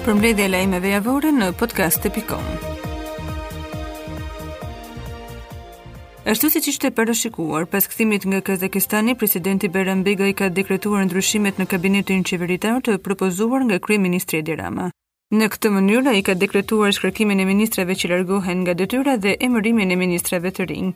Përmbledhja e lajmeve javore në Podcast Epikon. ashtu siç ishte parashikuar, pas kthimit nga Kazakistani, presidenti Bajram Begaj ka dekretuar ndryshimet në kabinetin qeveritar të propozuar nga kryeministri Edi Rama. Në këtë mënyrë ai ka dekretuar shkarkimin e ministrave që largohen nga detyra dhe emërimin e ministrave të rinj.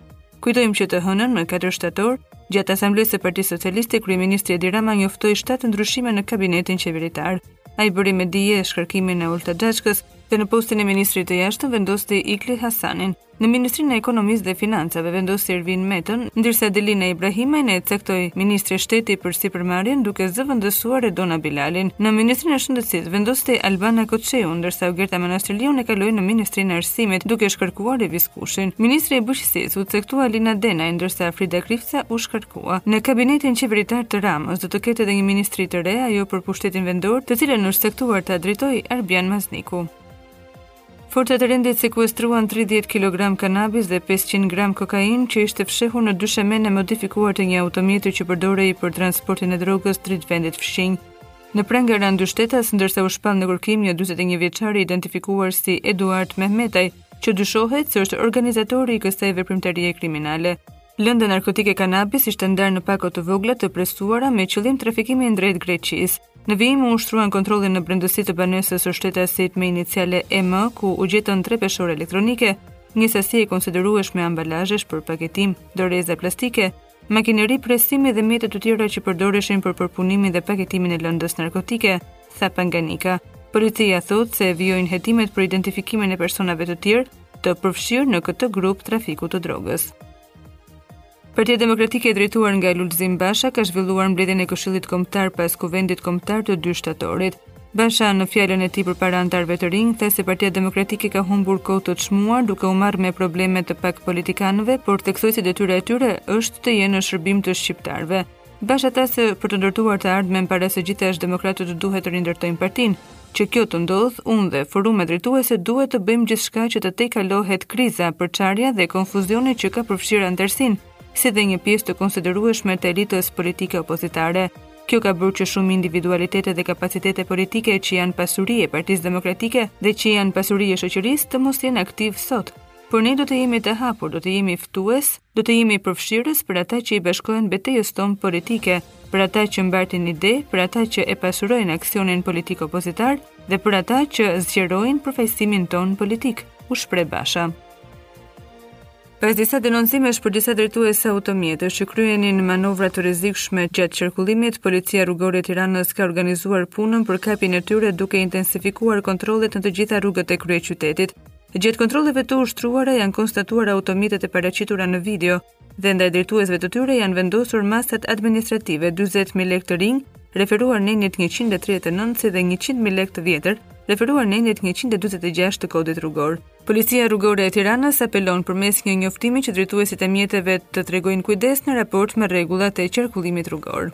Kujtojmë që të hënën më 4 shtator, gjatë asamblesë së Partisë Socialiste, kryeministri Edi Rama njoftoi 7 ndryshime në kabinetin qeveritar. Ai bëri me dije shkarkimin e Olta Xhaçkës dhe në postin e ministrit të Jashtëm vendosi Igli Hasanin. Në Ministrinë e Ekonomisë dhe Financave vendosi Ervin Metën, ndërsa Delina Ibrahimajn e caktoi ministre shteti për sipërmarrjen duke zëvendësuar Edona Bilalin. Në Ministrinë e Shëndetësisë vendosi Albana Koçiun, ndërsa Ogerta Manastirliun e kaloi në Ministrinë e Arsimit duke shkarkuar Evis Kushin. Ministre e Bujqësisë u caktua Alina Denaj, ndërsa Frida Krifca u shkarkua. Në kabinetin qeveritar të Ramës do të ketë edhe një ministri të re, ajo për pushtetin vendor, të cilën është caktuar ta drejtojë Arbian Mazniku. Forcat e rendit sekuestruan 30 kilogram kanabis dhe 500 gram kokainë që ishte fshehur në dyshemen e modifikuar të një automjeti që përdorej për transportin e drogës drejt vendit fshinj. Në pranga ranë dy shtetas, ndërsa u shpall në kërkim një 41 vjeçar i identifikuar si Eduard Mehmetaj, që dyshohet se është organizatori i kësaj veprimtarie kriminale. Lënda narkotike kanabis ishte ndarë në pako të vogla të presuara me qëllim trafikimin drejt Greqisë. Në vijim u ushtruan kontrolle në brendësi të banesës së shtetasit me iniciale EM, ku u gjetën tre peshore elektronike, një sasi e konsiderueshme ambalazhesh për paketim, doreza plastike, makineri presimi dhe mjete të tjera që përdoreshin për përpunimin dhe paketimin e lëndës narkotike, tha Panganika. Policia thotë se vijojnë hetimet për identifikimin e personave të tjerë të përfshirë në këtë grup trafiku të drogës. Partia Demokratike e drejtuar nga Lulzim Basha ka zhvilluar mbledhjen e Këshillit Kombëtar pas Kuvendit Kombëtar të 2 shtatorit. Basha në fjalën e tij përpara anëtarëve të rinj tha se Partia Demokratike ka humbur kohë të çmuar duke u marrë me probleme të pak politikanëve, por theksoi se detyra e tyre është të jenë në shërbim të shqiptarëve. Basha tha se për të ndërtuar të ardhmen para se gjithash demokratët duhet të rindërtojnë partinë. Që kjo të ndodhë, unë dhe forumet drejtuese duhet të bëjmë gjithçka që të tejkalohet kriza, përçarja dhe konfuzioni që ka përfshirë anëtarësinë, si dhe një pjesë të konsiderueshme të elitës politike opozitare. Kjo ka bërë që shumë individualitete dhe kapacitete politike që janë pasuri e Partisë Demokratike dhe që janë pasuri e shoqërisë të mos jenë aktivë sot. por ne do të jemi të hapur, do të jemi ftues, do të jemi përfshirës për ata që i bashkohen betejës tonë politike, për ata që mbartin ide, për ata që e pasurojnë aksionin politik opozitar dhe për ata që zgjerojnë përfaqësimin tonë politik, u shpreh Basha. Pas disa denoncimesh për disa drejtues automjetesh që kryenin manovra të rrezikshme gjatë qarkullimit, policia rrugore e Tiranës ka organizuar punën për kapjen e tyre duke intensifikuar kontrollet në të gjitha rrugët e kryeqytetit. Gjatë kontrolleve të ushtruara janë konstatuar automjetet e paraqitura në video dhe ndaj drejtuesve të tyre janë vendosur masat administrative 40.000 lekë të rinj, referuar nenit 139 si dhe 100.000 lekë të vjetër, referuar nenit 146 të kodit rrugor. Policia rrugore e Tiranës apelon përmes një njoftimi që drejtuesit e mjeteve të tregojnë kujdes në raport me rregullat e qarkullimit rrugor.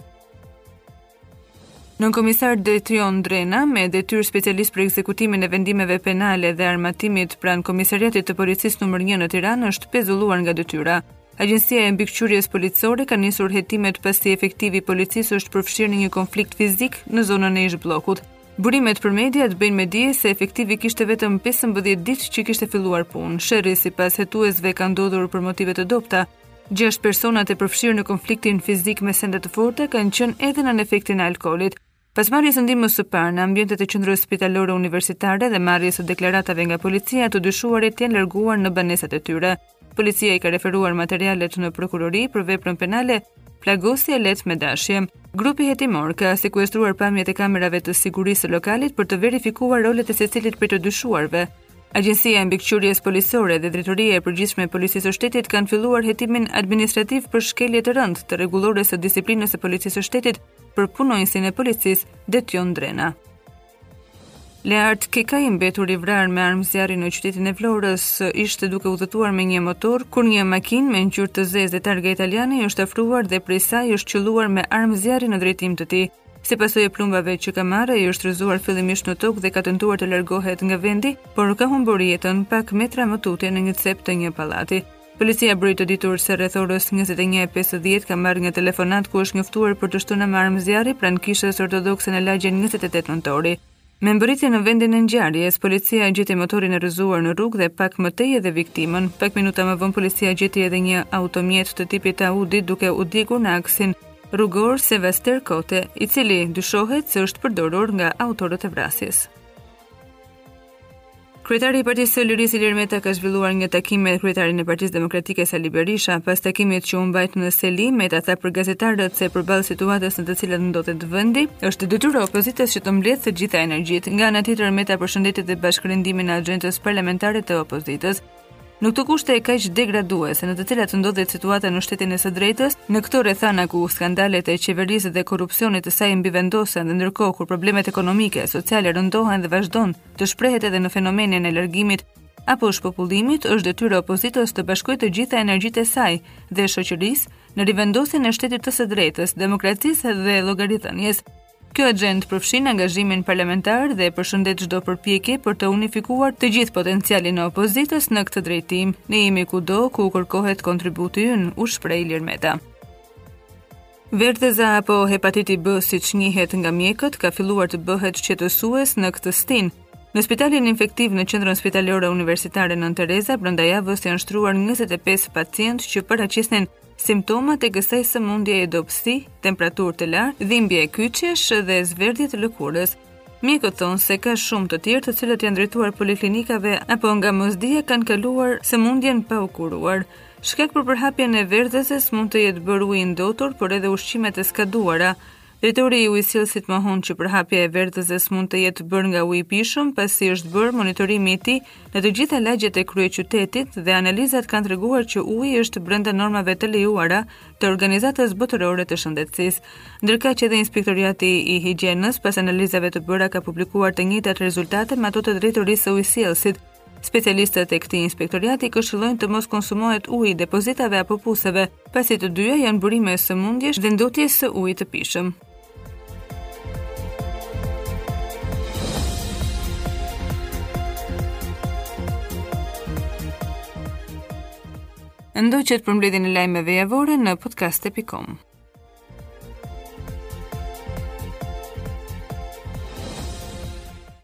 Nënkomisar Detjon Drena, me detyrë specialist për ekzekutimin e vendimeve penale dhe armatimit pranë Komisariatit të Policisë numër 1 në Tiranë, është pezulluar nga detyra. Agjencia e mbikëqyrjes policore ka nisur hetimet pasi efektivi i policisë është përfshirë në një konflikt fizik në zonën e ish-bllokut. Burimet për mediat bëjnë me dije se efektivi kishte vetëm 15 ditë që kishte filluar punë. Sherri sipas hetuesve ka ndodhur për motive të dobëta, Gjashtë personat e përfshirë në konfliktin fizik me sende të forta kanë qenë edhe nën efektin e alkoolit. Pas marrjes së ndihmës së parë në ambientet e qendrës spitalore universitare dhe marrjes së deklaratave nga policia, të dyshuarit janë larguar në banesat e tyre. Policia i ka referuar materialet në prokurori për veprën penale Plagosje e lehtë me dashje. Grupi hetimor ka sekuestruar pamjet e kamerave të sigurisë së lokalit për të verifikuar rolet e secilit prej të dyshuarve Agjencia e Mbikëqyrjes Policore dhe Drejtoria e Përgjithshme e Policisë së Shtetit kanë filluar hetimin administrativ për shkelje të rëndë të rregullores së disiplinës së Policisë së Shtetit për punonjësin e policisë Detjon Drena. Leart Kekaj i mbetur i vrarë me armë zjarri në qytetin e Vlorës, ishte duke udhëtuar me një motor kur një makinë me ngjyrë të zezë dhe targa italiane i është afruar dhe prej saj është qëlluar me armë zjarri në drejtim të tij. Si pasojë e plumbave që ka marrë, ai është rrëzuar fillimisht në tokë dhe ka tentuar të largohet nga vendi, por ka humbur jetën pak metra më tutje në një cep të një pallati. Policia bëri të ditur se rreth orës 21:50 ka marrë një telefonatë ku është njoftuar për të shtëna me armë zjarri pranë kishës ortodokse në lagjen 28 nëntori. Me mbërritjen në vendin e ngjarjes, policia gjeti motorin e rrëzuar në rrugë dhe pak më tej edhe viktimën. Pak minuta më vonë policia gjeti edhe një automjet të tipit Audi duke u djegur në aksin rrugor Sevaster Kotë, i cili dyshohet se është përdorur nga autorët e vrasjes. Kryetari i Partisë së Lirisë Ilir Meta ka zhvilluar një takim me kryetarin e Partisë Demokratike Sali Berisha. Pas takimit që u mbajt në seli, Meta tha për gazetarët se përballë situatës në të cilën ndodhet vendi, është detyrë e opozitës që të mbledhë të gjitha energjitë. Nga ana tjetër Meta përshëndeti dhe bashkërendimin e axhendës parlamentare të opozitës. Në këto kushte kaq degraduese në të cilat ndodhet situata në shtetin e së drejtës, në këto rrethana ku skandalet e qeverisë dhe korrupsionit të saj mbivendosen dhe ndërkohë kur problemet ekonomike, sociale rëndohen dhe vazhdon të shprehet edhe në fenomenin e largimit apo shpopullimit, është detyrë e opozitës të bashkojë të gjitha energjitë e saj dhe shoqërisë në rivendosjen e shtetit të së drejtës, demokracisë dhe llogaridhënies. Kjo axhendë përfshin angazhimin parlamentar dhe përshëndet çdo përpjekje për të unifikuar të gjithë potencialin e opozitës në këtë drejtim. Ne jemi kudo ku kërkohet kontributi ynë, u shpreh Ilir Meta. Verdhëza apo hepatiti B siç njihet nga mjekët ka filluar të bëhet shqetësues në këtë stinë. Në spitalin infektiv në Qendrën Spitalore Universitare Nënë Tereza brenda javës janë shtruar 25 pacientë që paraqisnin simptomat e kësaj sëmundjeje dobësi, temperaturë të lartë, dhimbje kyçesh dhe zverdhje të lëkurës. Mjekët thonë se ka shumë të tjerë të cilët janë drejtuar poliklinikave apo nga mosdija kanë kaluar sëmundjen pa u kuruar. Shkak për përhapjen e verdhëzës mund të jetë bërë uji i ndotur, por edhe ushqimet e skaduara. Drejtori i Ujësjellësit mohon që përhapja e verdhëzës mund të jetë bërë nga uji i pijshëm, pasi është bërë monitorimi i tij në të gjitha lagjet e kryeqytetit dhe analizat kanë treguar që uji është brenda normave të lejuara të Organizatës Botërore të Shëndetësisë. Ndërkaq edhe Inspektoriati i Higjienës pas analizave të bëra ka publikuar të njëjtat rezultate me ato të Drejtorisë së Ujësjellësit, Specialistët e këtij inspektoriati këshillojnë të mos konsumohet uji i depozitave apo puseve, pasi të dyja janë burime sëmundjesh dhe ndotjes së ujit të pijshëm. Ndoqët përmbledhjen e lajmeve javore në podcast.com.